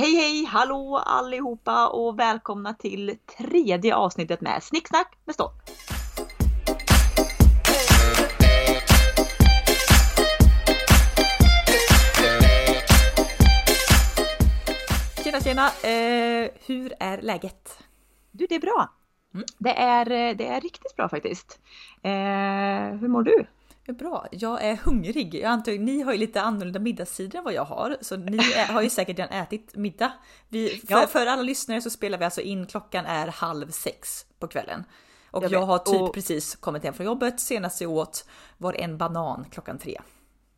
Hej hej, hallå allihopa och välkomna till tredje avsnittet med Snicksnack med Stopp. Tjena tjena! Eh, hur är läget? Du, det är bra. Mm. Det, är, det är riktigt bra faktiskt. Eh, hur mår du? Är bra. Jag är hungrig. Jag antar att ni har ju lite annorlunda middagstider än vad jag har, så ni är, har ju säkert redan ätit middag. Vi, för, Ja. för alla lyssnare så spelar vi alltså in klockan är halv sex på kvällen. Och Jag jag, har typ Och- precis kommit hem från jobbet. Senast jag åt var en banan klockan tre.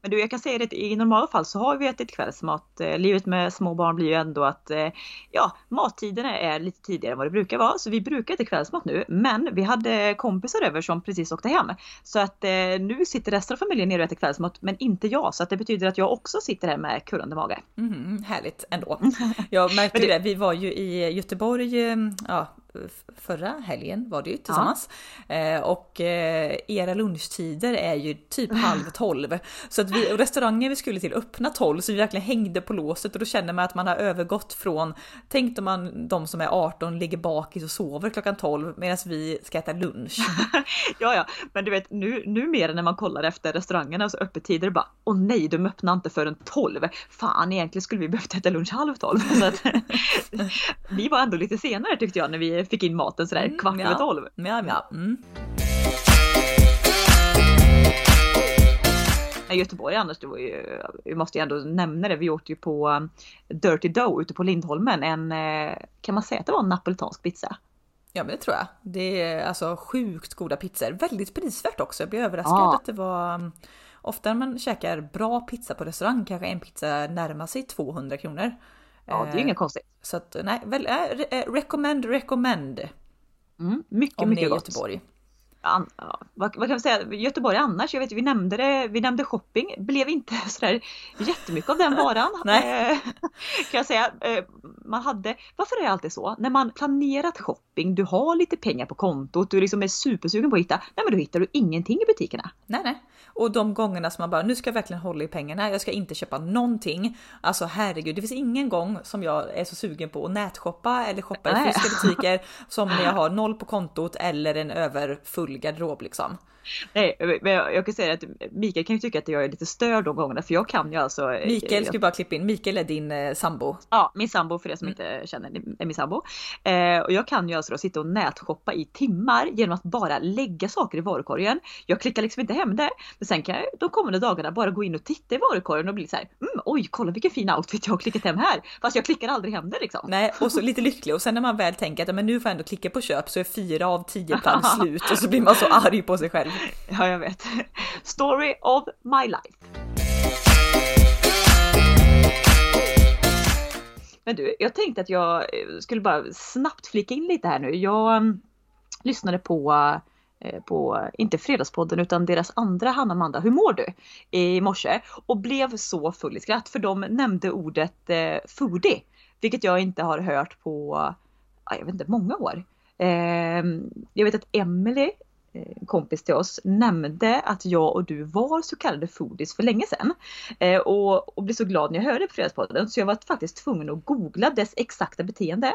Men du, jag kan säga det i normala fall så har vi ätit kvällsmat. Eh, Livet med små barn blir ju ändå att eh, ja, mattiderna är lite tidigare än vad det brukar vara. Så vi brukar äta kvällsmat nu. Men vi hade kompisar över som precis åkte hem. Så att eh, nu sitter resten av familjen ner och äter kvällsmat, men inte jag. Så att det betyder att jag också sitter här med kurrande mage. Mhm, härligt ändå. Jag märkte det- vi var ju i Göteborg ja, förra helgen var det ju tillsammans. Eh, och eh, era lunchtider är ju typ halv tolv. Så att vi, och restaurangen vi skulle till öppna tolv så vi verkligen hängde på låset och då känner man att man har övergått från, tänk om man de som är 18 ligger bakis och sover klockan 12 medan vi ska äta lunch. Ja, ja, men du vet nu, numera när man kollar efter restaurangerna och öppettider bara åh nej, de öppnar inte förrän 12. Fan, egentligen skulle vi behövt äta lunch halv 12. Så att, vi var ändå lite senare tyckte jag när vi fick in maten sådär Mm, kvart ja. över 12. Ja, ja. Mm. Göteborg annars, det var ju, vi måste ju ändå nämna det, vi åkte ju på um, Dirty Dough ute på Lindholmen, en, eh, kan man säga att det var en napolitansk pizza? Ja men det tror jag. Det är alltså sjukt goda pizzor. Väldigt prisvärt också. Jag blev överraskad Ja. att det var... um, Ofta när man käkar bra pizza på restaurang kanske en pizza närmar sig 200 kronor. Ja, det är ju Eh, inget konstigt. Så att nej, väl, äh, re- recommend, recommend Mm, mycket, om ni är mycket i gott. Göteborg. An, vad, vad kan vi säga, Göteborg annars, jag vet vi nämnde det, vi nämnde shopping, blev inte sådär jättemycket av den varan. Nej. Eh, kan jag säga. Eh, Man hade, varför är det alltid så? När man planerat shopping, du har lite pengar på kontot, du liksom är supersugen på att hitta, nej men då hittar du ingenting i butikerna. Nej, nej. Och de gångerna som man bara, nu ska jag verkligen hålla i pengarna, jag ska inte köpa någonting. Alltså herregud, det finns ingen gång som jag är så sugen på att nätshoppa eller shoppa i fysiska butiker som när jag har noll på kontot eller en överfull garderob liksom. Nej, men jag, jag kan säga att Mikael kan ju tycka att jag är lite störd de gångerna, för jag kan ju alltså. eh, Mikael, jag, ska bara klippa in, Mikael är din eh, sambo. Ja, min sambo för er som Mm. inte känner är min sambo. Eh, och jag kan ju alltså då sitta och nätshoppa i timmar genom att bara lägga saker i varukorgen. Jag klickar liksom inte hem det. Men sen kan jag de kommande dagarna bara gå in och titta i varukorgen och bli så här, mm, oj kolla vilken fin outfit jag har klickat hem här. Fast jag klickar aldrig hem det liksom. Nej, och så lite lycklig och sen när man väl tänker att "Ja, men nu får jag ändå klicka på köp så är fyra av tio plagg slut och så blir man så arg på sig själv. Ja, jag vet. Story of my life. Men du, jag tänkte att jag eh, skulle bara snabbt flika in lite här nu. Jag mm, lyssnade på, eh, på, inte Fredagspodden utan deras andra Hanna Amanda, Hur mår du? i morse och blev så full i skratt för de nämnde ordet eh, foodie, vilket jag inte har hört på, jag vet inte, många år. Eh, jag vet att Emily kompis till oss nämnde att jag och du var så kallade foodies för länge sedan. Eh, och, och blev så glad när jag hörde på Fredagspodden så jag var faktiskt tvungen att googla dess exakta beteende.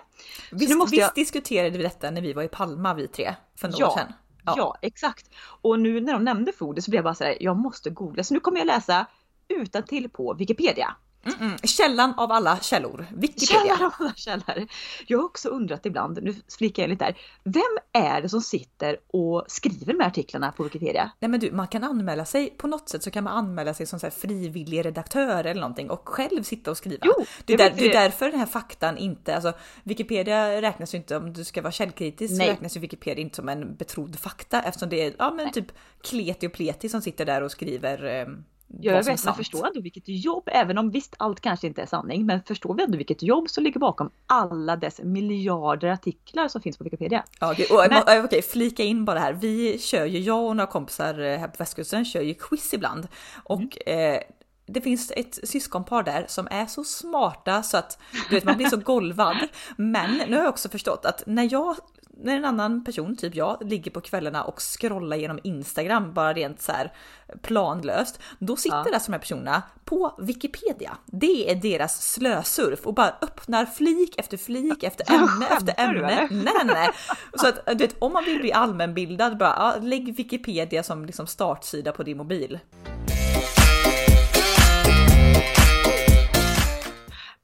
Visst, visst jag- diskuterade vi detta när vi var i Palma vi tre för några Ja, år sedan? Ja. exakt. Och nu när de nämnde foodies så blev jag bara så här, jag måste googla. Så nu kommer jag läsa utan till på Wikipedia. Mm -mm. Källan av alla källor, Wikipedia. Källor av alla källor. Jag har också undrat ibland, nu flikar jag lite där. Vem är det som sitter och skriver de här artiklarna på Wikipedia? Nej men du, man kan anmäla sig på något sätt så kan man anmäla sig som så här frivillig redaktör eller någonting och själv sitta och skriva. Jo, det, är där, det är därför den här faktan inte, alltså Wikipedia räknas ju inte om du ska vara källkritisk så Nej. räknas ju Wikipedia inte som en betrodd fakta eftersom det är ja men typ kleti och pleti som sitter där och skriver eh, Ja, jag vet, men förstår ändå vilket jobb, även om visst allt kanske inte är sanning, men förstår vi ändå vilket jobb som ligger bakom alla dess miljarder artiklar som finns på Wikipedia? Ja, okej, och, Men- okej, flika in bara här. Vi kör ju, jag och några kompisar här på västkusten kör ju quiz ibland. Och eh, det finns ett syskonpar där som är så smarta så att du vet, man blir så golvad. Men nu har jag också förstått att när jag när en annan person, typ jag, ligger på kvällarna och scrollar genom Instagram bara rent så här planlöst. Då sitter ja. alltså de här personerna på Wikipedia. Det är deras slösurf och bara öppnar flik efter flik efter ämne efter ämne. Nej, nej, nej. Så att du vet, om man vill bli allmänbildad, bara ja, lägg Wikipedia som liksom startsida på din mobil.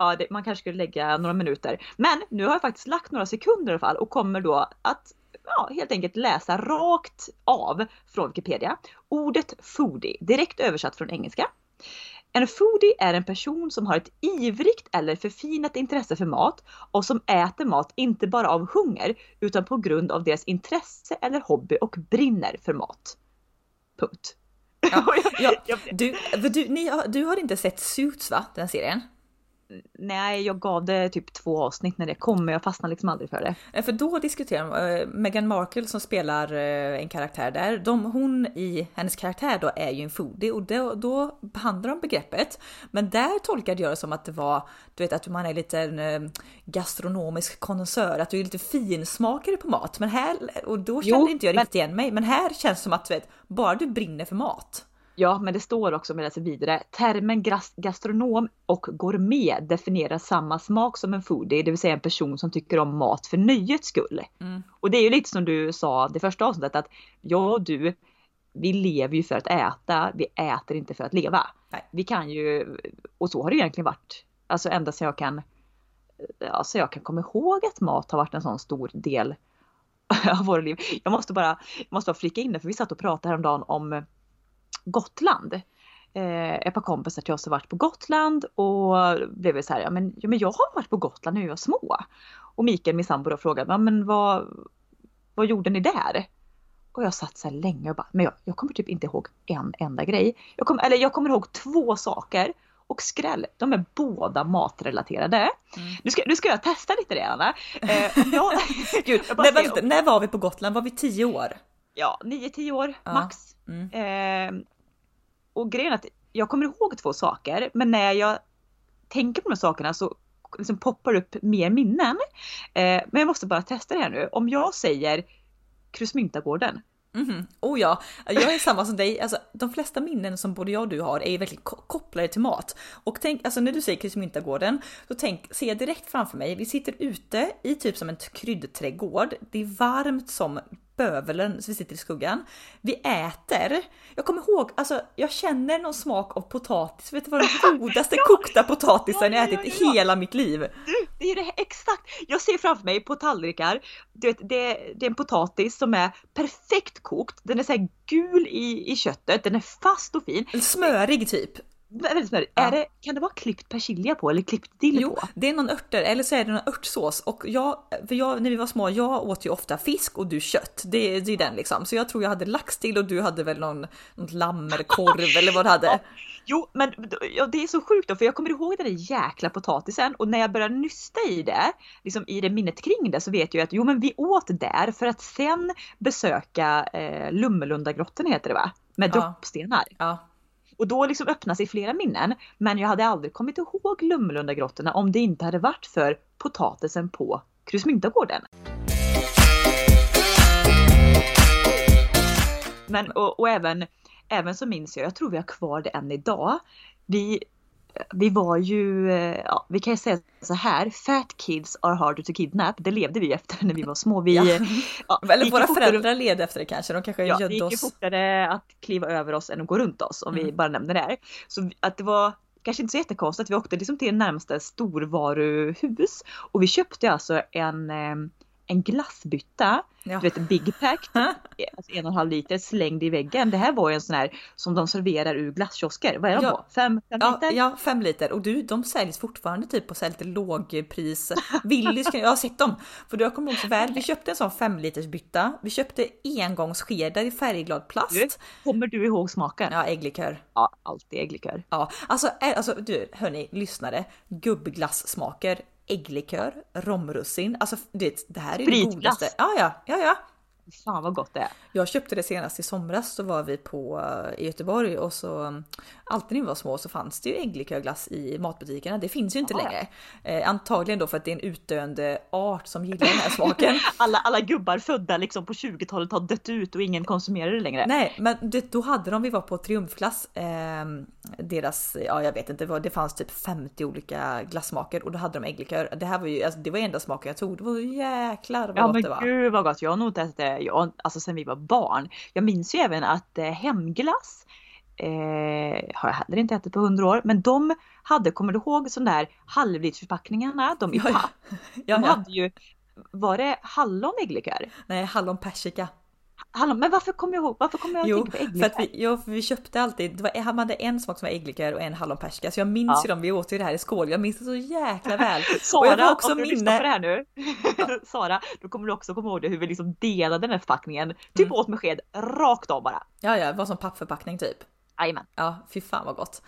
Ja, det, man kanske skulle lägga några minuter. Men nu har jag faktiskt lagt några sekunder i alla fall och kommer då att ja, helt enkelt läsa rakt av från Wikipedia. Ordet foodie, direkt översatt från engelska. En foodie är en person som har ett ivrigt eller förfinat intresse för mat och som äter mat inte bara av hunger utan på grund av deras intresse eller hobby och brinner för mat. Punkt. Ja, ja. Du, du, ni, du har inte sett Suits va, den serien? Nej, jag gav det typ två avsnitt när det kom, men jag fastnade liksom aldrig för det. Eh, för då diskuterar de, äh, Meghan Markle som spelar äh, en karaktär där, de, hon i hennes karaktär då är ju en foodie och då, då behandlar de begreppet. Men där tolkade jag det som att det var, du vet att man är lite en äh, gastronomisk konnässör, att du är lite finsmakare på mat. Men här, och då kände jo, inte jag riktigt men... igen mig, men här känns det som att du vet, bara du brinner för mat. Ja, men det står också med det vidare. Termen gastronom och gourmet definierar samma smak som en foodie, det vill säga en person som tycker om mat för nöjets skull. Mm. Och det är ju lite som du sa det första avsnittet att jag och du, vi lever ju för att äta, vi äter inte för att leva. Nej. Vi kan ju, och så har det egentligen varit, alltså ända sedan jag kan, alltså jag kan komma ihåg att mat har varit en sån stor del av våra liv. Jag måste bara, jag måste bara flika in det, för vi satt och pratade häromdagen om Gotland. Eh, ett par kompisar till oss har varit på Gotland och blev så här, ja men, ja men jag har varit på Gotland när jag var små. Och Mikael, min sambo, frågade, ja men vad, vad gjorde ni där? Och jag satt så här länge och bara, men jag, jag kommer typ inte ihåg en enda grej. Jag kom, eller jag kommer ihåg två saker. Och skräll, de är båda matrelaterade. Mm. Nu, ska, nu ska jag testa lite det Anna. Eh, jag, Gud, jag när, när var vi på Gotland? Var vi tio år? Ja, 9-10 år ja. max. Mm. Eh, och grejen är att jag kommer ihåg två saker, men när jag tänker på de här sakerna så liksom poppar upp mer minnen. Eh, men jag måste bara testa det här nu. Om jag säger Krusmyntagården. Mm -hmm. Oh ja, jag är samma som dig. Alltså, de flesta minnen som både jag och du har är ju verkligen kopplade till mat. Och tänk, alltså när du säger Krusmyntagården, så tänk, ser jag direkt framför mig, vi sitter ute i typ som en kryddträdgård. Det är varmt som bövelen så vi sitter i skuggan. Vi äter. Jag kommer ihåg, alltså jag känner någon smak av potatis. Vet du vad den godaste ja, kokta potatisen ja, jag ätit i hela mitt liv? Du, det är det exakt. Jag ser framför mig på tallrikar. Du vet, det, det är en potatis som är perfekt kokt. Den är så här gul i, i köttet. Den är fast och fin. Smörig typ väldigt smörigt. Ja. Är det, kan det vara klippt persilja på eller klippt dill jo, på? Jo, det är någon örter eller så är det någon örtsås och jag, för jag, när vi var små, jag åt ju ofta fisk och du kött. Det, det är den liksom. Så jag tror jag hade laxdill och du hade väl någon, något lamm eller korv eller vad du hade. Ja. Jo, men ja, det är så sjukt då, för jag kommer ihåg den där jäkla potatisen och när jag började nysta i det, liksom i det minnet kring det, så vet jag att jo, men vi åt där för att sen besöka eh, Lummelundagrottan heter det va? Med ja. droppstenar. Ja. Och då liksom öppnas i flera minnen. Men jag hade aldrig kommit ihåg Lummelundagrottorna om det inte hade varit för potatisen på Krusmyntagården. Men och, och, även, även så minns jag, jag tror vi har kvar det än idag. Vi vi var ju, eh, ja, vi kan ju säga så här, fat kids are harder to kidnap. Det levde vi efter när vi var små. Vi, ja. Ja, Eller våra föräldrar led efter det kanske, de kanske ja, gödde oss. Det gick ju fortare att kliva över oss än att gå runt oss om mm. vi bara nämner det här. Så att det var kanske inte så jättekonstigt, vi åkte liksom till det närmaste storvaruhus och vi köpte alltså en eh, en glassbytta, ja. du vet Big Pack, alltså en och en halv liter slängd i väggen. Det här var ju en sån här som de serverar ur glasskiosker. Vad är de ja. på? Fem, fem ja, liter? Ja, fem liter. Och du, de säljs fortfarande typ på så lite lågpris. Willys, jag har sett dem. För du, jag kommer ihåg så väl, vi köpte en sån fem liters bytta. Vi köpte engångsskedar i färgglad plast. Du, kommer du ihåg smaken? Ja, ägglikör. Ja, alltid ägglikör. Ja, alltså, alltså du hörni, lyssnare. Gubbglassmaker ägglikör, romrussin, alltså det, det här är det godaste. Ja, ja, ja, ja. Fan vad gott det är. Jag köpte det senast i somras så var vi på i Göteborg och så alltid när vi var små så fanns det ju ägglikörglass i matbutikerna. Det finns ju inte Jaha, längre. Eh, antagligen då för att det är en utdöende art som gillar den här smaken. Alla, alla gubbar födda liksom på 20-talet har dött ut och ingen konsumerar det längre. Nej, men det, då hade de, vi var på Triumfglass, eh, deras, ja jag vet inte, det, fanns typ 50 olika glassmaker och då hade de ägglikör. Det här var ju, alltså, det var enda smaken jag tog. Det var ju jäklar vad Ja gott men det var. gud vad gott. Jag har nog inte ätit det jag, alltså sen vi var barn. Jag minns ju även att eh, hemglass eh, har jag heller inte ätit på hundra år. Men de hade, kommer du ihåg sån där halvlitersförpackningarna? De i Ja, ja. papp. Ja, De hade ju, var det hallon ägglikör? Nej, hallon persika. Hallon, men varför kommer jag ihåg, varför kommer jag att Jo, tänka på för ägglikör? att vi, jo, för vi köpte alltid, det var, han hade en smak som var ägglikör och en hallonperska. Så jag minns Ja. ju dem, vi åt ju det här i skål. Jag minns det så jäkla väl. Sara, och jag också om du minne- lyssnar på det här nu. Sara, då kommer du också komma ihåg det, hur vi liksom delade den här förpackningen. Typ Mm. åt med sked rakt av bara. Ja, ja, det var som pappförpackning typ. Jajamän. Ja, fy fan vad gott.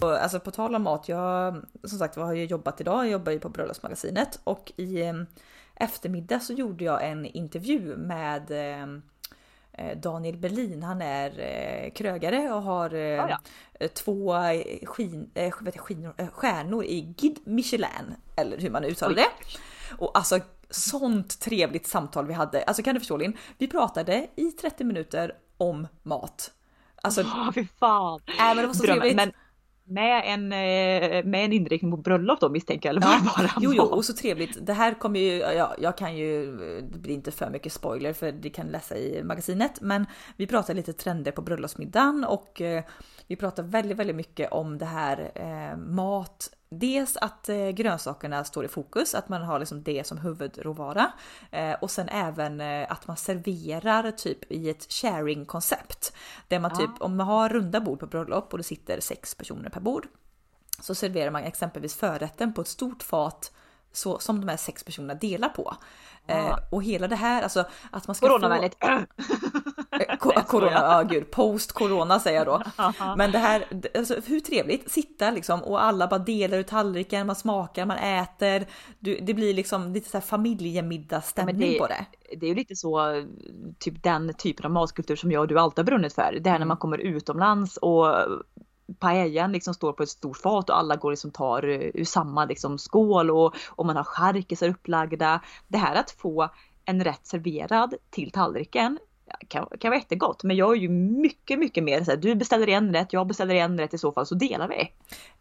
Och, Alltså på tal om mat, jag som sagt har ju jobbat idag, jag jobbar ju på Bröllopsmagasinet och i eh, eftermiddag så gjorde jag en intervju med eh, eh, Daniel Berlin. Han är eh, krögare och har eh, Ja, två skin, stjärnor i Guide Michelin, eller hur man uttalar det. Och alltså sånt trevligt samtal vi hade. Alltså kan du förstå Linn? Vi pratade i 30 minuter om mat. Alltså, Åh, fy fan. äh, men det var så Drömmen. trevligt. Men med en, eh, med en inriktning på bröllop då misstänker jag, eller Ja, bara jo, jo, och så trevligt. Det här kommer ju, ja, jag kan ju, det blir inte för mycket spoiler för det kan läsa i magasinet, men vi pratar lite trender på bröllopsmiddagen och eh, vi pratar väldigt, väldigt mycket om det här eh, mat. Dels att eh, grönsakerna står i fokus, att man har liksom det som huvudråvara eh, och sen även eh, att man serverar typ i ett sharing-koncept där man Ja. typ om man har runda bord på bröllop och det sitter sex personer per bord så serverar man exempelvis förrätten på ett stort fat så, som de här sex personerna delar på. Eh, och hela det här, alltså att man ska Coronavänligt. få... Eh, ko- corona, ja gud, post corona säger jag då. Men det här, alltså, hur trevligt, sitta liksom och alla bara delar ur tallriken, man smakar, man äter. Du, det blir liksom lite så här familjemiddagsstämning det- på det. Det är ju lite så, typ den typen av matkultur som jag och du alltid har brunnit för. Det här när Mm. man kommer utomlands och paellan liksom står på ett stort fat och alla går liksom tar eh, ur samma liksom skål och, och man har charkisar upplagda. Det här att få en rätt serverad till tallriken kan, kan vara jättegott men jag är ju mycket mycket mer så här, du beställer en rätt, jag beställer en rätt i så fall så delar vi.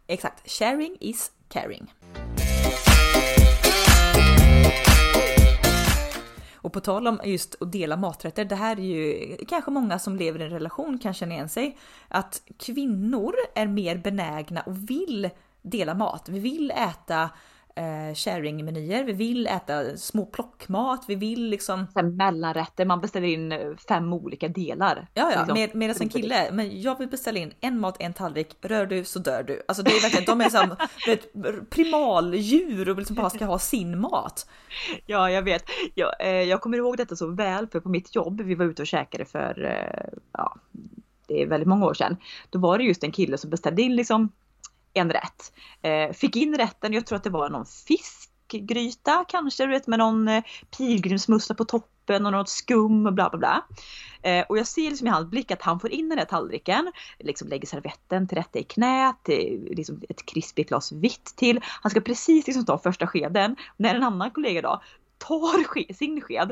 Exakt, sharing is caring. Och på tal om just att dela maträtter, det här är ju kanske många som lever i en relation kan känna igen sig. Att kvinnor är mer benägna och vill dela mat. Vi vill äta eh, sharing-menyer, vi vill äta små plockmat, vi vill liksom mellanrätter, man beställer in fem olika delar. Ja, ja, Liksom. med, medan en kille, men jag vill beställa in en mat, en tallrik, rör du så dör du. Alltså det är verkligen, de är som vet, primaldjur och liksom bara ska ha sin mat. Ja, jag vet. Jag, eh, jag kommer ihåg detta så väl för på mitt jobb, vi var ute och käkade för, eh, ja, det är väldigt många år sedan. Då var det just en kille som beställde in liksom en rätt. Eh, fick in rätten, jag tror att det var någon fiskgryta kanske, du vet med någon eh, pilgrimsmussla på toppen och något skum och bla bla bla. Eh, och jag ser liksom i hans blick att han får in den här tallriken, liksom lägger servetten till rätta i knät, eh, liksom ett krispigt glas vitt till. Han ska precis liksom ta första skeden när en annan kollega då tar sin sked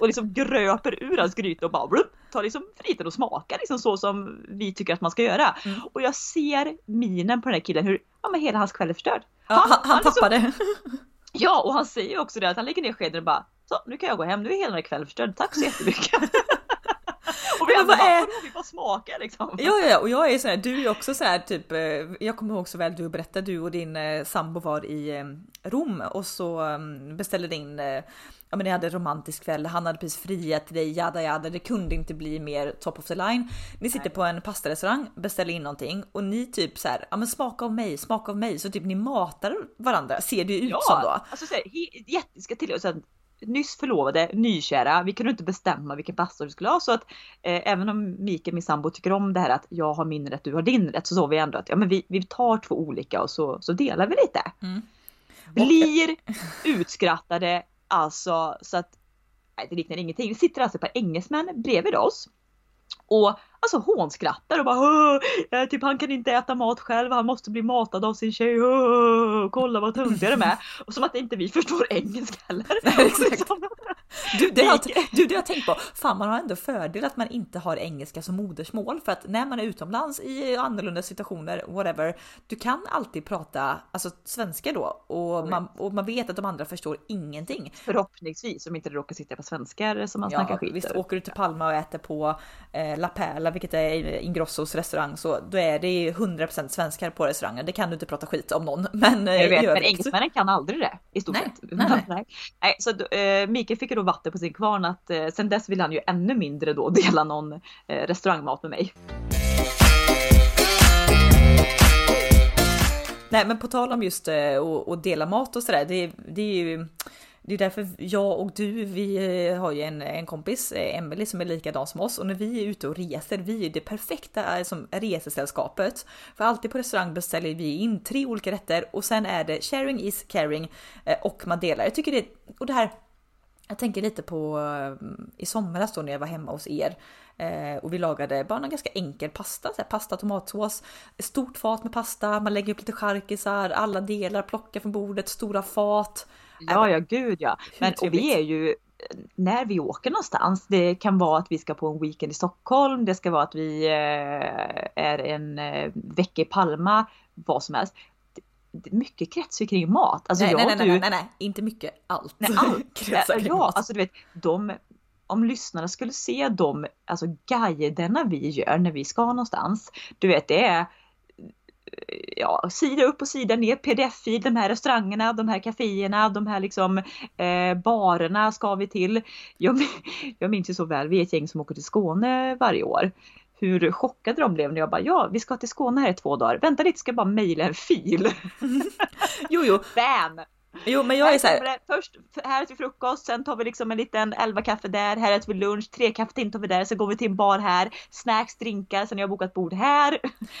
och liksom gröper ur hans gryta och bara blup, tar liksom friten och smakar liksom så som vi tycker att man ska göra. Mm. Och jag ser minen på den här killen hur ja, men hela hans kväll är förstörd. Ja, han, han liksom- tappade. Ja och han säger också det att han lägger ner skeden och bara så nu kan jag gå hem, nu är hela den här kvällen förstörd, tack så jättemycket. och vi andra vad är- bara, vi bara smaka liksom. Ja, ja, ja, och jag är så här, du är också så här typ, eh, jag kommer ihåg så väl du berättade, du och din eh, sambo var i eh, Rom och så eh, beställde in, eh, ja men ni hade en romantisk kväll, han hade precis friat till dig, jada jada, det kunde inte bli mer top of the line. Ni sitter på en pastarestaurang, beställer in någonting och ni typ så här, ja men smaka av mig, smaka av mig, så typ ni matar varandra, ser det ju ut som då. alltså så här, he- jätte, ska till att nyss förlovade, nykära, vi kunde inte bestämma vilken pastor vi skulle ha så att eh, även om Mikael, min sambo, tycker om det här att jag har min rätt, du har din rätt så sa vi ändå att ja men vi, vi tar två olika och så, så delar vi lite. Blir utskrattade alltså så att nej, det liknar ingenting. Det sitter alltså ett par engelsmän bredvid oss och alltså hånskrattar och bara typ han kan inte äta mat själv, han måste bli matad av sin tjej. kolla vad töntiga de är. Och som att inte vi förstår engelska heller. Nej, liksom. Du det, har, du, det har jag tänkt på. Fan, man har ändå fördel att man inte har engelska som modersmål för att när man är utomlands i annorlunda situationer, whatever, du kan alltid prata alltså svenska då och man, och man vet att de andra förstår ingenting. Förhoppningsvis om inte det råkar sitta på svenskar som man ja, snackar skit Visst, åker du till Palma och äter på eh, La Perla, vilket är Ingrossos restaurang, så då är det 100% svenskar på restaurangen. Det kan du inte prata skit om någon. Men, jag vet, men engelsmännen kan aldrig det i stort nej, sett. Nej, nej. nej så eh, Mikael fick ju då vatten på sin kvarn att eh, sen dess vill han ju ännu mindre då dela någon eh, restaurangmat med mig. Nej men på tal om just eh, att dela mat och sådär, det, det är ju det är därför jag och du, vi eh, har ju en, en kompis, eh, Emelie som är likadan som oss och när vi är ute och reser, vi är det perfekta eh, som resesällskapet. För alltid på restaurang beställer vi in tre olika rätter och sen är det sharing is caring och man delar. Jag tycker det, och det här jag tänker lite på i somras då när jag var hemma hos er eh, och vi lagade bara en ganska enkel pasta, så här, pasta tomatsås, stort fat med pasta, man lägger upp lite charkisar, alla delar plockar från bordet, stora fat. Ja, ja, gud ja. Men och vi är ju när vi åker någonstans. Det kan vara att vi ska på en weekend i Stockholm. Det ska vara att vi eh, är en eh, vecka i Palma. Vad som helst mycket kretsar kring mat. Alltså nej, jag nej, nej, nej, nej, nej, inte mycket, allt. Nej, allt. kretsar kring ja, mat. alltså du vet, de, om lyssnarna skulle se de alltså guiderna vi gör när vi ska någonstans. Du vet, det är ja, sida upp och sida ner, pdf-fil, de här restaurangerna, de här kaféerna, de här liksom eh, barerna ska vi till. Jag, jag minns ju så väl, vi är ett gäng som åker till Skåne varje år hur chockade de blev när jag bara ja, vi ska till Skåne här i två dagar. Vänta lite, ska jag bara mejla en fil. jo, jo. Bam! Jo men jag är så här... Först här till frukost, sen tar vi liksom en liten elva kaffe där, här äter vi lunch, tre kaffe till tar vi där, sen går vi till en bar här, snacks, drinkar, sen har jag bokat bord här.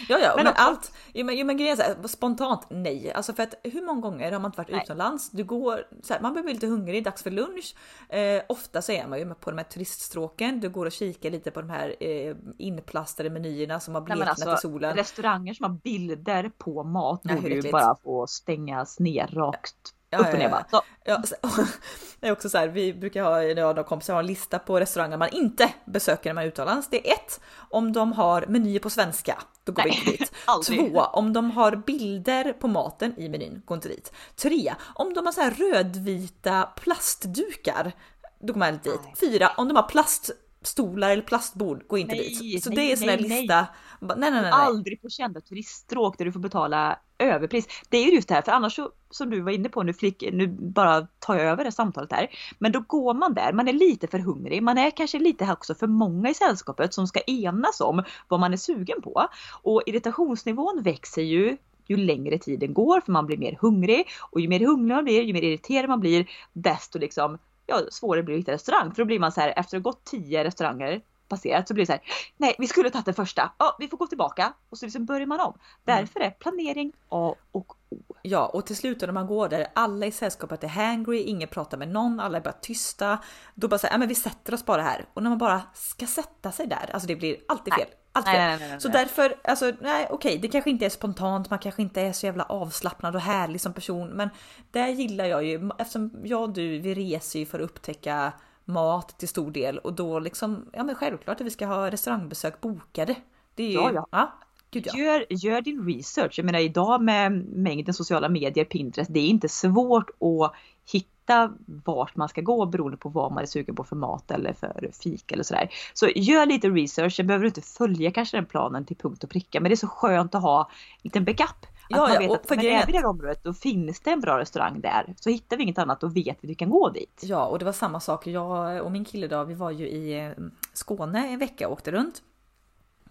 Ja ja, men, men allt, jo men, jo, men grejen är så här, spontant nej. Alltså för att hur många gånger har man inte varit nej. utomlands? Du går, så här, man blir lite hungrig, dags för lunch. Eh, ofta så är man ju på de här turiststråken, du går och kikar lite på de här eh, inplastade menyerna som har bleknat alltså, i solen. Restauranger som har bilder på mat borde ju bara få stängas ner rakt upp och ner bara. Så. Ja, det är också så här, vi brukar ha, jag och kompisar har en lista på restauranger man inte besöker när man är utomlands. Det är ett, om de har menyer på svenska, då går Nej, vi inte dit. Två, om de har bilder på maten i menyn, gå inte dit. Tre, om de har så här rödvita plastdukar, då går man inte dit. Fyra, om de har plast stolar eller plastbord, gå inte nej, dit. Så nej, det är en sån här lista. Nej, nej, nej, nej. Aldrig på kända turiststråk där du får betala överpris. Det är ju just det här, för annars så, som du var inne på nu, flick, nu bara tar jag över det samtalet här. Men då går man där, man är lite för hungrig, man är kanske lite också för många i sällskapet som ska enas om vad man är sugen på. Och irritationsnivån växer ju ju längre tiden går för man blir mer hungrig och ju mer hungrig man blir, ju mer irriterad man blir, desto liksom ja, svårare blir det att hitta restaurang. För då blir man så här, efter att ha gått tio restauranger passerat så blir det så här, nej vi skulle tagit den första, ja vi får gå tillbaka och så liksom börjar man om. Därför är planering A och O. Ja och till slut när man går där, alla i sällskapet är hangry, ingen pratar med någon, alla är bara tysta. Då bara säger ja men vi sätter oss bara här. Och när man bara ska sätta sig där, alltså det blir alltid fel. Nej. Allt fel. Nej, nej, nej, så därför, alltså nej okej, det kanske inte är spontant, man kanske inte är så jävla avslappnad och härlig som person, men där gillar jag ju, eftersom jag och du, vi reser ju för att upptäcka mat till stor del och då liksom, ja men självklart att vi ska ha restaurangbesök bokade. Det är ju, ja, ja. ja Gud, ja. Gör, gör din research. Jag menar idag med mängden sociala medier, Pinterest, det är inte svårt att hitta vart man ska gå beroende på vad man är sugen på för mat eller för fik eller sådär. Så gör lite research. Sen behöver du inte följa kanske den planen till punkt och pricka, men det är så skönt att ha en liten backup. Att ja, man vet att men vi i det här området då finns det en bra restaurang där. Så hittar vi inget annat då vet vi att vi kan gå dit. Ja och det var samma sak. Jag och min kille då, vi var ju i eh, Skåne en vecka och åkte runt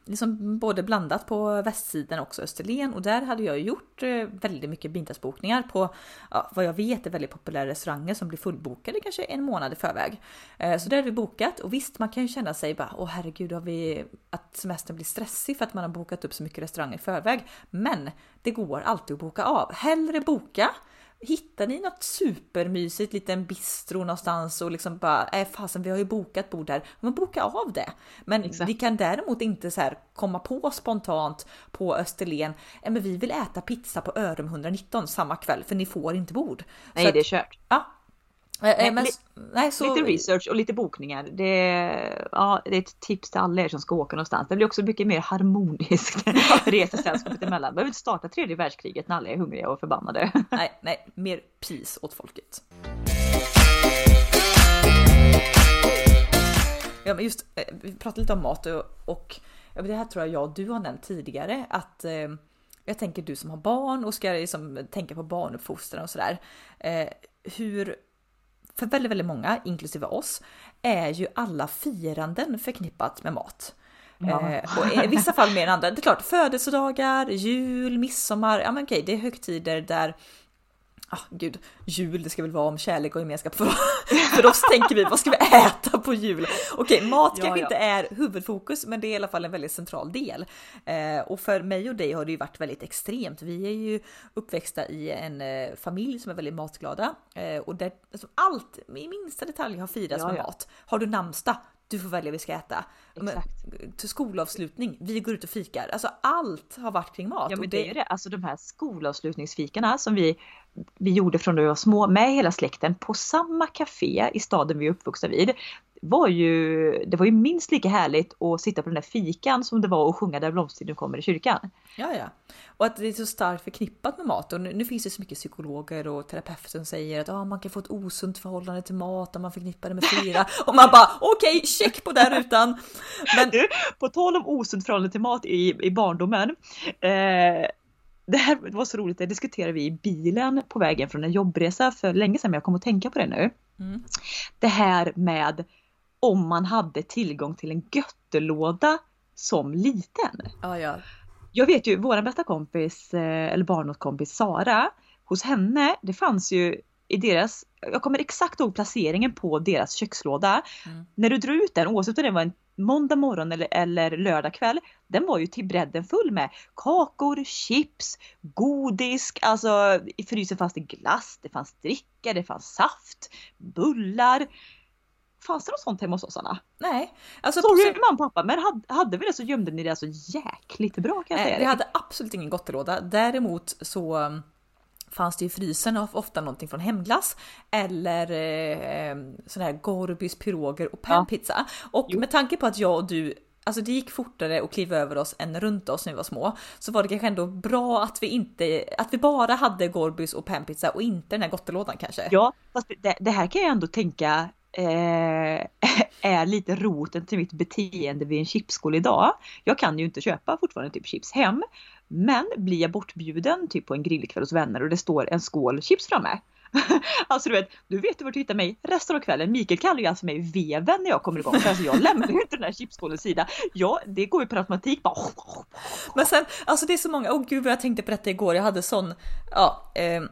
liksom både blandat på västsidan också Österlen och där hade jag gjort eh, väldigt mycket bindagsbokningar på ja, vad jag vet är väldigt populära restauranger som blir fullbokade kanske en månad i förväg. Eh, så där hade vi bokat och visst man kan ju känna sig bara åh herregud har vi att semestern blir stressig för att man har bokat upp så mycket restauranger i förväg. Men det går alltid att boka av. Hellre boka Hittar ni något supermysigt, liten bistro någonstans och liksom bara, äh, fasen vi har ju bokat bord här, men boka av det. Men Exakt. vi kan däremot inte så här komma på spontant på Österlen, äh, men vi vill äta pizza på Örum 119 samma kväll för ni får inte bord. Nej så att, det är kört. ja. Eh, eh, Nej, men, nej, så, Lite research och lite bokningar. Det, ja, det är ett tips till alla er som ska åka någonstans. Det blir också mycket mer harmoniskt resesällskapet emellan. Behöver inte starta tredje världskriget när alla är hungriga och förbannade. Nej, nej, mer peace åt folket. Ja, men just, eh, vi pratade lite om mat och, och det här tror jag jag och du har nämnt tidigare att eh, jag tänker du som har barn och ska liksom tänka på barnuppfostran och sådär. Eh, hur, för väldigt, väldigt många, inklusive oss, är ju alla firanden förknippat med mat. Ja. Eh, och i vissa fall mer än andra. Det är klart, födelsedagar, jul, midsommar, ja men okej, det är högtider där Ah, gud, jul, det ska väl vara om kärlek och gemenskap. För, för oss tänker vi, vad ska vi äta på jul? Okej, mat Ja, kanske ja. inte är huvudfokus, men det är i alla fall en väldigt central del. Eh, och för mig och dig har det ju varit väldigt extremt. Vi är ju uppväxta i en eh, familj som är väldigt matglada eh, och där alltså, allt i minsta detalj har firats Ja, med mat. Har du namnsdag? Du får välja vad vi ska äta. Men, Exakt. till skolavslutning, vi går ut och fikar. Alltså allt har varit kring mat. Ja men det är ju det, alltså de här skolavslutningsfikarna som vi, vi gjorde från när vi var små med hela släkten på samma café i staden vi är uppvuxna vid. Var ju, det var ju minst lika härligt att sitta på den där fikan som det var att sjunga Där blomstertiden kommer i kyrkan. Ja, ja. Och att det är så starkt förknippat med mat. Och nu, nu finns det så mycket psykologer och terapeuter som säger att ah, man kan få ett osunt förhållande till mat om man förknippar det med fyra. och man bara okej, check på den rutan. Men Du, på tal om osunt förhållande till mat i, i barndomen. Eh, det här var så roligt, det diskuterade vi i bilen på vägen från en jobbresa för länge sedan men jag kom att tänka på det nu. Mm. Det här med om man hade tillgång till en göttelåda som liten. ja, ja. Jag vet ju, vår bästa kompis, eh, eller barndomskompis Sara, hos henne, det fanns ju i deras, jag kommer exakt ihåg placeringen på deras kökslåda. Mm. När du drog ut den, oavsett om det var en måndag morgon eller, eller lördag kväll, den var ju till bredden full med kakor, chips, godis, alltså i frysen fanns det glass, det fanns dricka, det fanns saft, bullar. Fanns det något sånt hemma hos oss Anna? Nej, alltså Sorry mamma och pappa, men hade, hade vi det så gömde ni det så jäkligt bra kan jag Nej, säga vi hade absolut ingen gottelåda. Däremot så um, fanns det i frysen of- ofta någonting från hemglass eller eh, sån här Gorbys piroger och panpizza. Och Jo. med tanke på att jag och du Alltså det gick fortare att kliva över oss än runt oss när vi var små. Så var det kanske ändå bra att vi inte, att vi bara hade Gorbys och panpizza och inte den här gottelådan kanske. Ja, fast det, det här kan jag ändå tänka eh, är lite roten till mitt beteende vid en chipsskål idag. Jag kan ju inte köpa fortfarande typ chips hem. Men blir jag bortbjuden typ på en grillkväll hos vänner och det står en skål chips framme. Alltså du vet, du vet du vart du hittar mig resten av kvällen. Mikael kallar ju alltså mig veven när jag kommer igång. För alltså jag lämnar ju inte den här chipsskålens sida. Ja, det går ju per automatik bara. Men sen, alltså det är så många, åh gud vad jag tänkte på detta igår, jag hade sån, ja, Eh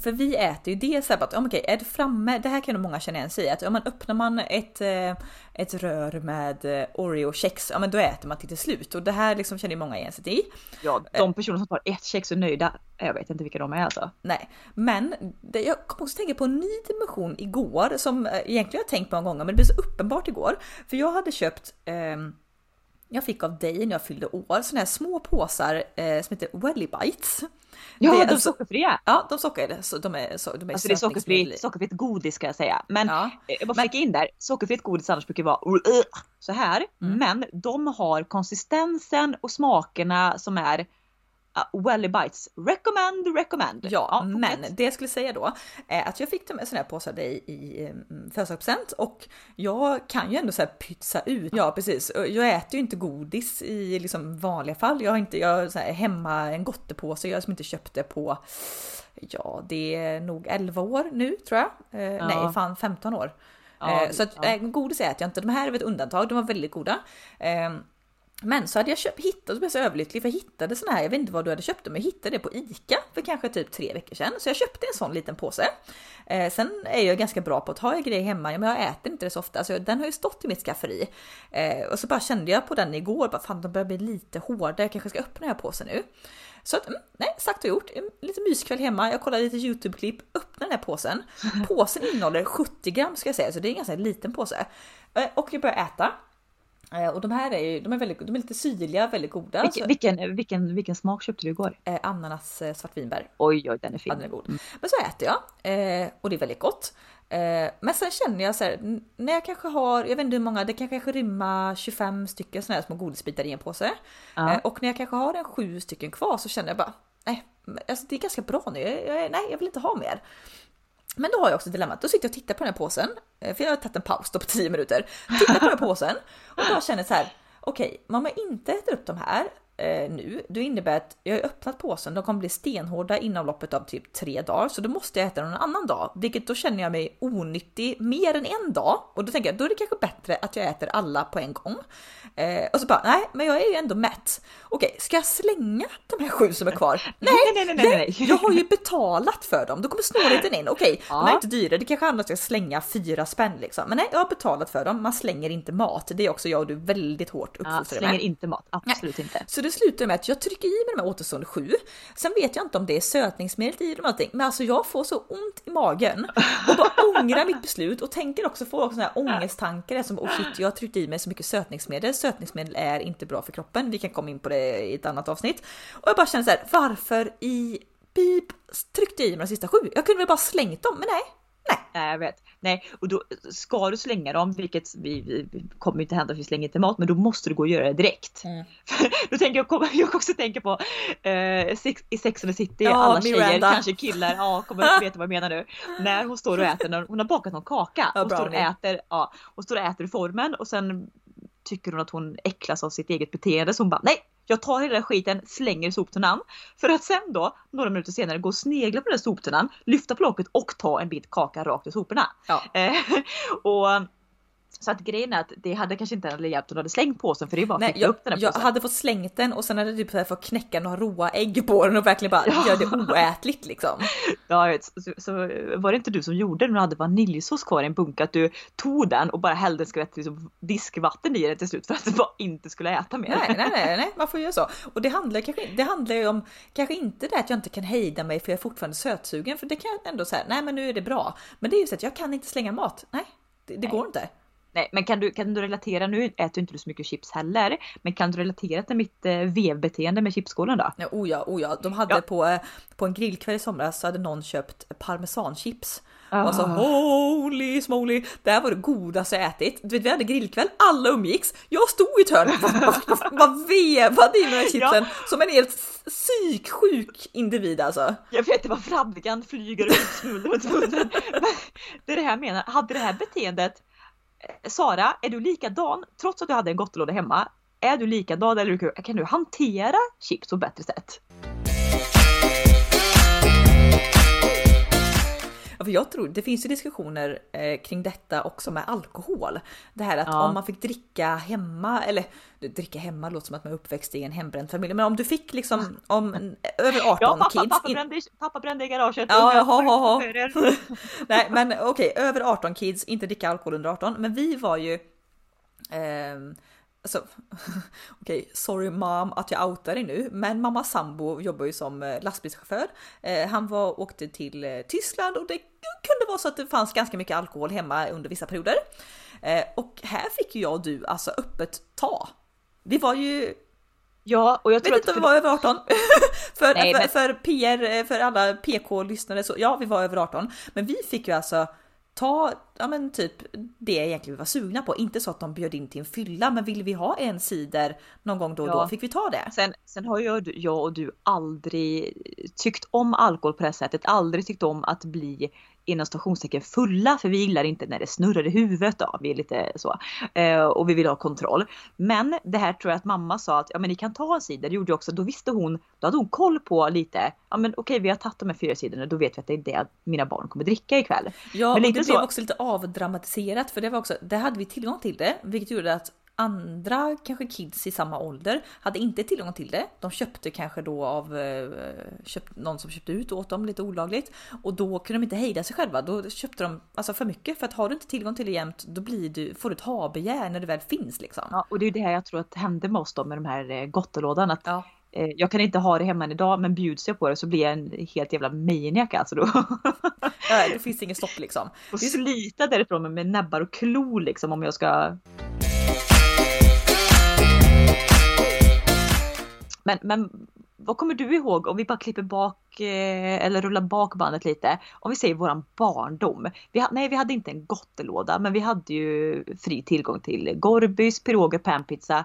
för vi äter ju det så här att, men okej, är det framme, det här kan nog många känna igen sig i, att ja, men öppnar man ett, eh, ett rör med eh, Oreo-kex, ja men då äter man till till slut och det här liksom känner ju många igen sig i. Ja, de personer som tar ett kex och nöjda, jag vet inte vilka de är alltså. Nej, men det, jag kom också tänka på en ny dimension igår som eh, egentligen jag tänkt på många gånger, men det blev så uppenbart igår. För jag hade köpt ehm, jag fick av dig när jag fyllde år såna här små påsar eh, som heter Welly Bites. Ja, Det de alltså- sockerfria! Ja, de socker, så de är, så, de är Alltså det är sockerfritt, sockerfritt godis ska jag säga. Men Ja. eh, jag bara flika in där, sockerfritt godis annars brukar vara uh, så här. Mm. Men de har konsistensen och smakerna som är uh, Welly Bites. Recommend, recommend. Ja, men fortsätt. det jag skulle säga då är att jag fick de såna här påsar dig i mm, födelsedagspresent och jag kan ju ändå så här pytsa ut. Ja, precis. Jag äter ju inte godis i liksom vanliga fall. Jag har inte, jag så här hemma en gottepåse jag som inte köpte på Ja, det är nog 11 år nu tror jag. Eh, Ja. Nej, fan 15 år. Ja, eh, så att, ja. eh, godis äter jag inte. De här är ett undantag. De var väldigt goda. Eh, Men så hade jag köpt, hittat, och blev så överlycklig för jag hittade sån här, jag vet inte vad du hade köpt det, men jag hittade det på ICA för kanske typ tre veckor sedan. Så jag köpte en sån liten påse. Eh, sen är jag ganska bra på att ha grejer hemma, men jag äter inte det så ofta. Så den har ju stått i mitt skafferi. Eh, och så bara kände jag på den igår, bara fan den börjar bli lite hårdare, jag kanske ska öppna den här påsen nu. Så att, mm, nej, sagt och gjort. En lite myskväll hemma. Jag kollade lite YouTube-klipp, öppnar den här påsen. Påsen innehåller 70 gram ska jag säga, så det är en ganska liten påse. Eh, och jag börjar äta. Eh, och de här är ju, de är, väldigt, de är lite syrliga, väldigt goda. Vilken, vilken, vilken, vilken smak köpte du igår? Eh, ananas eh, svartvinbär. Oj, oj, den är fin. Den är god. Mm. Men så äter jag eh, och det är väldigt gott. Eh, men sen känner jag så här, när jag kanske har, jag vet inte hur många, det kan kanske rymma 25 stycken sådana här små godisbitar i en påse. Ja. Eh, och när jag kanske har en sju stycken kvar så känner jag bara, nej, alltså det är ganska bra nu, jag, jag, nej jag vill inte ha mer. Men då har jag också dilemmat, då sitter jag och tittar på den här påsen, eh, för jag har tagit en paus då på 10 minuter, tittar på den här påsen och bara känner så här, okej, okay, om jag inte äter upp de här eh, nu, då innebär att jag har öppnat påsen, de kommer bli stenhårda inom loppet av typ tre dagar, så då måste jag äta en annan dag, vilket då känner jag mig onyttig mer än en dag och då tänker jag då är det kanske bättre att jag äter alla på en gång. Eh, och så bara nej, men jag är ju ändå mätt. Okej, ska jag slänga de här sju som är kvar? Nej, nej, nej, nej, nej. jag har ju betalat för dem. Då kommer snålheten in. Okej, ja. de är inte dyra. Det kanske handlar om att jag slänga fyra spänn liksom. Men nej, jag har betalat för dem. Man slänger inte mat. Det är också jag och du väldigt hårt uppfostrade ja, slänger inte mat. Absolut nej. inte. Så det slutar med att jag trycker i mig de här återstående sju. Sen vet jag inte om det är sötningsmedel i dem allting, men alltså jag får så ont i magen och bara ångrar mitt beslut och tänker också få också här ångesttankar som oh shit, jag har tryckt i mig så mycket sötningsmedel. Sötningsmedel är inte bra för kroppen. Vi kan komma in på det i ett annat avsnitt och jag bara känner så här, varför i pip tryckte i mig de sista sju? Jag kunde väl bara slängt dem, men nej, Nej. jag vet. Nej, och då ska du slänga dem, vilket vi, vi kommer inte hända att vi slänger till mat, men då måste du gå och göra det direkt. Mm. då tänker jag, jag också tänka på eh, sex, i Sex and the City, ja, alla tjejer, Miranda. kanske killar, ja kommer veta vad jag menar nu. När hon står och äter, hon har bakat någon kaka, ja, hon står och äter, ja, hon står och äter formen och sen tycker hon att hon äcklas av sitt eget beteende så hon bara nej, jag tar hela skiten, slänger i soptunnan. För att sen då, några minuter senare, gå och snegla på den soptunnan, lyfta på locket och ta en bit kaka rakt i soporna. Ja. Eh, och så att grejen är att det hade kanske inte hade hjälpt om du hade slängt påsen för det är bara att jag, upp den här Jag hade fått slängt den och sen hade jag typ fått knäcka några råa ägg på den och verkligen bara ja. göra det oätligt liksom. Ja. Så, så, var det inte du som gjorde det när du hade vaniljsås kvar i en bunke att du tog den och bara hällde en skvätt liksom, diskvatten i den till slut för att du bara inte skulle äta mer. Nej, nej, nej, nej, man får göra så. Och det handlar kanske, det handlar ju om, kanske inte det att jag inte kan hejda mig för jag är fortfarande sötsugen för det kan jag ändå säga, nej men nu är det bra. Men det är ju så att jag kan inte slänga mat. Nej, det, det går inte. Nej, men kan du, kan du relatera, nu äter inte du så mycket chips heller, men kan du relatera till mitt eh, vevbeteende med chipsskålen då? Ja, oh ja, oh ja. De hade ja. På, eh, på en grillkväll i somras så hade någon köpt parmesanchips. Oh. Och så holy smoly, det här var det godaste jag ätit. Du vet vi hade grillkväll, alla umgicks. Jag stod i ett hörn, bara vevade i de här chipsen ja. som en helt psyksjuk individ alltså. Jag vet det var fradgan flyger och runt munnen. Det är det här jag menar, hade det här beteendet Eh, Sara, är du likadan trots att du hade en gottelåda hemma? Är du likadan eller kan du hantera chips på ett bättre sätt? För jag tror det finns ju diskussioner eh, kring detta också med alkohol. Det här att ja. om man fick dricka hemma, eller dricka hemma låter som att man är uppväxt i en hembränd familj, men om du fick liksom om över 18 ja, pappa, kids. Pappa brände, pappa brände i garaget. Ja, jaha, jaha. Nej, men okej, okay, över 18 kids, inte dricka alkohol under 18, men vi var ju eh, Alltså, okej, okay, sorry mom att jag outar dig nu, men mamma sambo jobbar ju som eh, lastbilschaufför. Eh, han var, åkte till eh, Tyskland och det kunde vara så att det fanns ganska mycket alkohol hemma under vissa perioder. Och här fick ju jag och du alltså öppet ta. Vi var ju Ja, och jag tror vet inte om vi var över 18. för, Nej, för, men... för, PR, för alla PK-lyssnare så ja, vi var över 18. Men vi fick ju alltså ta ja, men typ det egentligen vi var sugna på. Inte så att de bjöd in till en fylla, men vill vi ha en cider någon gång då och ja. då fick vi ta det. Sen, sen har jag, jag och du aldrig tyckt om alkohol på det sättet, aldrig tyckt om att bli inom stationstecken fulla för vi gillar inte när det snurrar i huvudet då. Vi är lite så. Eh, och vi vill ha kontroll. Men det här tror jag att mamma sa att ja men ni kan ta en cider. Det gjorde jag också. Då visste hon, då hade hon koll på lite. Ja men okej vi har tagit de här fyra sidorna. Då vet vi att det är det mina barn kommer dricka ikväll. Ja men och det så... blev också lite avdramatiserat för det var också, det hade vi tillgång till det. Vilket gjorde att andra kanske kids i samma ålder hade inte tillgång till det. De köpte kanske då av eh, köpt, någon som köpte ut åt dem lite olagligt och då kunde de inte hejda sig själva. Då köpte de alltså för mycket för att har du inte tillgång till det jämt då blir du, får du ett ha-begär när det väl finns liksom. Ja, och det är det här jag tror att hände med oss då med de här eh, gottelådan. Att Ja. eh, jag kan inte ha det hemma än idag men bjuds jag på det så blir jag en helt jävla maniac alltså då. Ja, det finns inget stopp liksom. och slita därifrån med näbbar och klor liksom om jag ska Men, men vad kommer du ihåg om vi bara klipper bak eh, eller rullar bak bandet lite? Om vi säger våran barndom. Vi, ha- nej, vi hade inte en gottelåda, men vi hade ju fri tillgång till Gorbys, piroger, panpizza.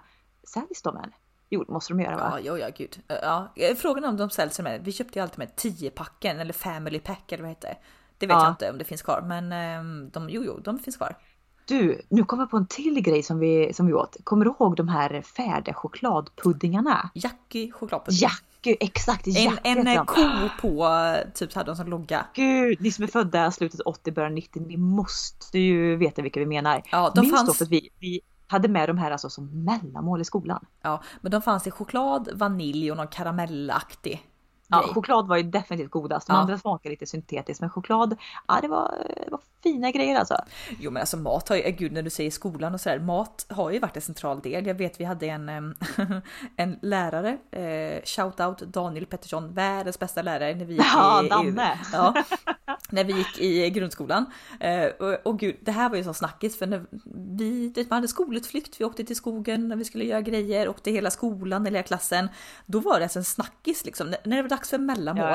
Säljs de än? Jo, det måste de göra va? Ja, ja, ja, gud. Ja, frågan om de säljs är, vi köpte ju alltid med 10 packen eller family pack eller vad det hette. Det vet Ja. jag inte om det finns kvar, men ehm, de, jo, jo, de finns kvar. Du, nu kommer jag på en till grej som vi, som vi åt. Kommer du ihåg de här färdiga chokladpuddingarna? Jackie chokladpudding. Jackie, exakt! En, Jackie en heter eh, ko på, typ hade de som logga. Gud, ni som är födda slutet 80, början 90, ni måste ju veta vilka vi menar. Ja, de Minns då fanns, för att vi, vi hade med de här alltså som mellanmål i skolan. ja, men de fanns i choklad, vanilj och någon karamellaktig Ja, choklad var ju definitivt godast. De Ja. andra smakar lite syntetiskt men choklad, ja det var, det var fina grejer alltså. Jo men alltså mat har ju, eh, gud när du säger skolan och sådär, mat har ju varit en central del. Jag vet vi hade en, en lärare, eh, shoutout Daniel Pettersson, världens bästa lärare när vi gick Ja, i, Danne. i, ja, när vi gick i grundskolan. Eh, och, och gud, det här var ju så snackis för när vi, man hade skolutflykt, vi åkte till skogen när vi skulle göra grejer, åkte hela skolan, hela klassen. Då var det alltså en snackis liksom, när, när dags för mellanmål.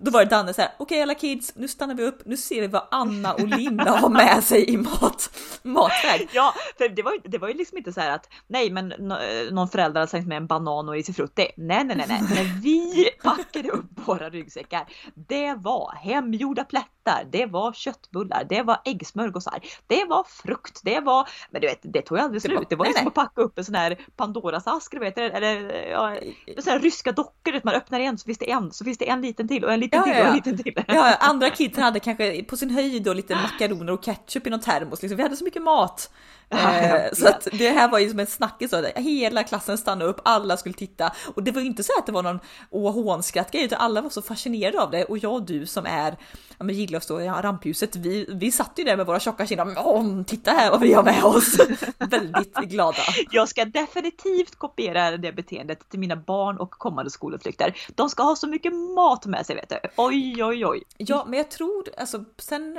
Då var det Danne så här, okej alla kids, nu stannar vi upp, nu ser vi vad Anna och Linda har med sig i mat, matväg. Ja, för det var, ju- det var ju liksom inte så här att nej men nå- någon förälder hade slängt med en banan och risifrutti. Nej, nej, nej, nej. När vi packade upp våra ryggsäckar, det var hemgjorda plättar, det var köttbullar, det var äggsmörgåsar, det var frukt, det var, men du vet, det tog ju aldrig slut. Det var ju nej, som nej. att packa upp en sån här Pandoras ask, du vet, eller ja, sån här ryska dockor, vet, man öppnar en så finns det en, så finns det en liten till och en liten Ja, till och en ja. liten till. Ja, andra kidsen hade kanske på sin höjd då lite makaroner och ketchup i någon termos. Liksom. Vi hade så mycket mat. Eh, så att det här var ju som en snackis. så att Hela klassen stannade upp, alla skulle titta. Och det var ju inte så att det var någon åh hånskratt grej, utan alla var så fascinerade av det. Och jag och du som är, ja men gillar att stå i rampljuset, vi, vi satt ju där med våra tjocka kinder. Åh, titta här vad vi har med oss! Väldigt glada. Jag ska definitivt kopiera det beteendet till mina barn och kommande skolutflykter. De ska ha så mycket mat med sig vet du. Oj, oj, oj. Ja, men jag tror alltså sen.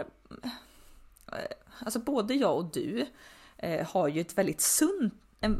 eh, Alltså både jag och du eh, har ju ett väldigt sunt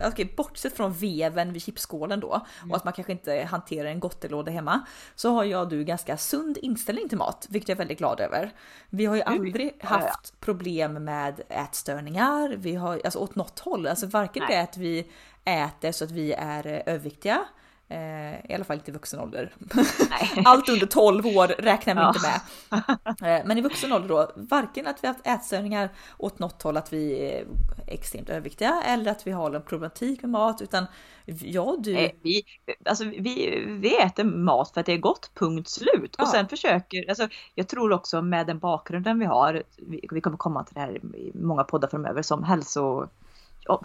Okej, bortsett från veven vid chipsskålen då och att man kanske inte hanterar en gottelåda hemma så har jag du ganska sund inställning till mat, vilket jag är väldigt glad över. Vi har ju aldrig ja, ja. haft problem med ätstörningar. Vi har alltså åt något håll, alltså varken Nej. det att vi äter så att vi är överviktiga. Eh, I alla fall inte i vuxen ålder. Allt under 12 år räknar vi Ja. inte med. Eh, Men i vuxen ålder då, varken att vi har haft ätstörningar åt något håll, att vi är extremt överviktiga eller att vi har en problematik med mat, utan jag du. Vi, alltså, vi, vi äter mat för att det är gott, punkt slut. Ja. Och sen försöker, alltså, jag tror också med den bakgrunden vi har, vi, vi kommer komma till det här i många poddar framöver som hälso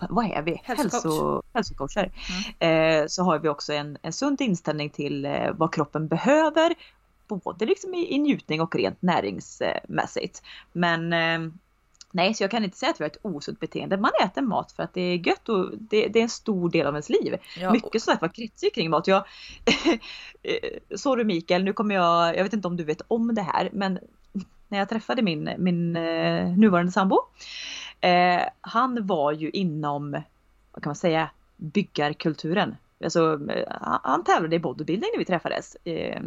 vad är vi? Hälsocoach. Hälso, hälsocoacher. Eh, så har vi också en, en sund inställning till eh, vad kroppen behöver. Både liksom i, i njutning och rent näringsmässigt. Men eh, nej, så jag kan inte säga att vi har ett osunt beteende. Man äter mat för att det är gött och det, det är en stor del av ens liv. Ja, Mycket sånt var kretsar kring mat. Jag, eh, sorry Mikael, nu kommer jag, jag vet inte om du vet om det här, men när jag träffade min, min eh, nuvarande sambo. Eh, han var ju inom, vad kan man säga, byggarkulturen. Alltså, eh, han- tävlade i bodybuilding när vi träffades. Eh,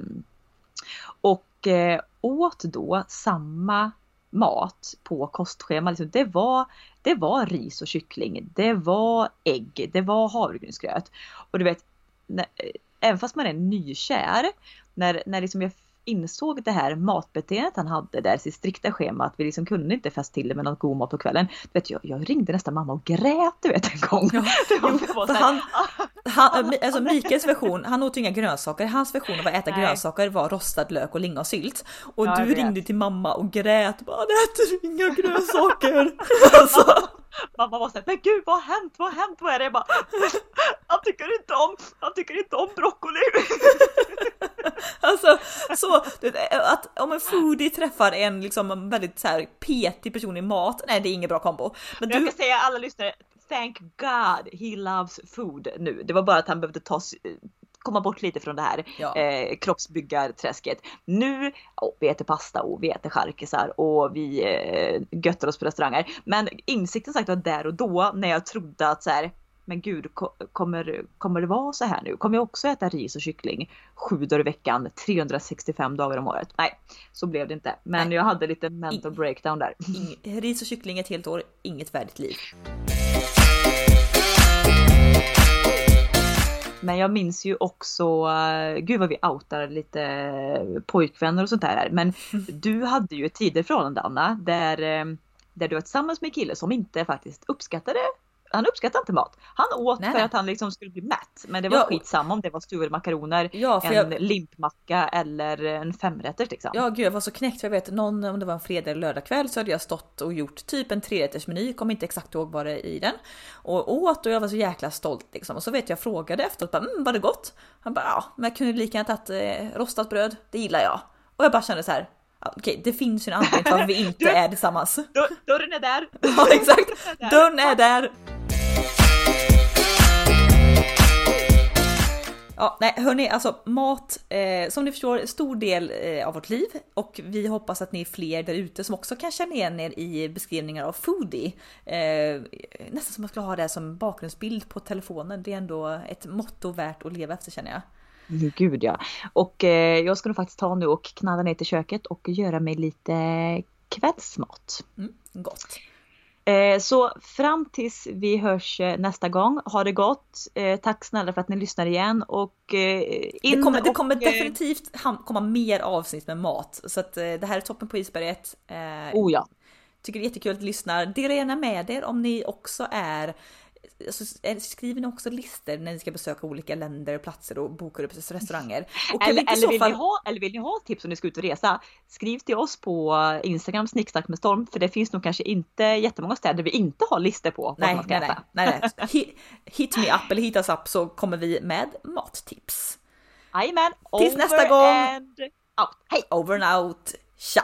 och eh, åt då samma mat på kostschema. Liksom, det, var, det var ris och kyckling, det var ägg, det var havregrynsgröt. Och du vet, när, eh, även fast man är nykär, när, när liksom jag insåg det här matbeteendet han hade där, sitt strikta schema, att vi liksom kunde inte fästa till det med något god mat på kvällen. Du vet, jag, jag ringde nästan mamma och grät du vet en gång. Ja, jo, han, han, alltså Mikaels version, han åt ju inga grönsaker. Hans version av att äta Nej. grönsaker var rostad lök och lingonsylt. Och Ja, du ringde till mamma och grät bara, "Han äter inga grönsaker. alltså, mamma var såhär, men gud vad har hänt, vad har hänt, vad är det? Jag bara, han tycker inte om, han tycker inte om broccoli. Alltså, så att om en foodie träffar en liksom väldigt så här petig person i mat, nej det är ingen bra kombo. Men du... Jag ska säga alla lyssnare, thank God he loves food nu. Det var bara att han behövde ta komma bort lite från det här ja. eh, kroppsbyggarträsket. Nu, oh, vi äter pasta och vi äter charkisar och vi eh, göttar oss på restauranger. Men insikten sagt var där och då när jag trodde att så här, men gud, kommer, kommer det vara så här nu? Kommer jag också äta ris och kyckling sju dagar i veckan, 365 dagar om året? Nej, så blev det inte. Men Nej. jag hade lite mental breakdown där. Ing, ris och kyckling ett helt år, inget värdigt liv. Men jag minns ju också, uh, gud vad vi outar lite pojkvänner och sånt där. Men du hade ju ett tidigare förhållande Anna, där, uh, där du var tillsammans med en kille som inte faktiskt uppskattade han uppskattade inte mat. Han åt nej, för nej. att han liksom skulle bli mätt. Men det var ja, skitsamma om det var stuvade makaroner, ja, en jag... limpmacka eller en femrätters liksom. Ja gud jag var så knäckt för jag vet någon, om det var en fredag eller lördag kväll så hade jag stått och gjort typ en trerättersmeny, kom inte exakt ihåg vad det är i den. Och åt och jag var så jäkla stolt liksom. Och så vet jag frågade efteråt bara, mm, var det gott? Han bara ja, men jag kunde lika gärna tagit eh, rostat bröd, det gillar jag. Och jag bara kände så här, Okej, det finns ju en anledning till varför vi inte är tillsammans. Dörren är där! Ja exakt, dörren är där! Ja, nej hörni, alltså mat eh, som ni förstår stor del eh, av vårt liv och vi hoppas att ni är fler där ute som också kan känna igen er i beskrivningar av foodie. Eh, nästan som att man skulle ha det som bakgrundsbild på telefonen. Det är ändå ett motto värt att leva efter känner jag. Gud ja. Och eh, jag ska nog faktiskt ta nu och knalla ner till köket och göra mig lite kvällsmat. Mm, gott. Eh, så fram tills vi hörs eh, nästa gång, ha det gott. Eh, tack snälla för att ni lyssnar igen och det kommer, det kommer och, definitivt komma mer avsnitt med mat så att det här är toppen på isberget. Oh ja. Tycker det är jättekul att ni lyssnar. Dela gärna med er om ni också är alltså, skriver ni också listor när ni ska besöka olika länder, platser och bokar upp restauranger? Och eller, eller, vill fall... ni ha, eller vill ni ha tips om ni ska ut och resa? Skriv till oss på Instagram snicksnack med storm för det finns nog kanske inte jättemånga städer vi inte har listor på. Nej, nej, nej, nej, nej. Hit me up eller hit us up så kommer vi med mattips. Jajamän. Tills nästa gång. And out. Hej! Over and out. Tja!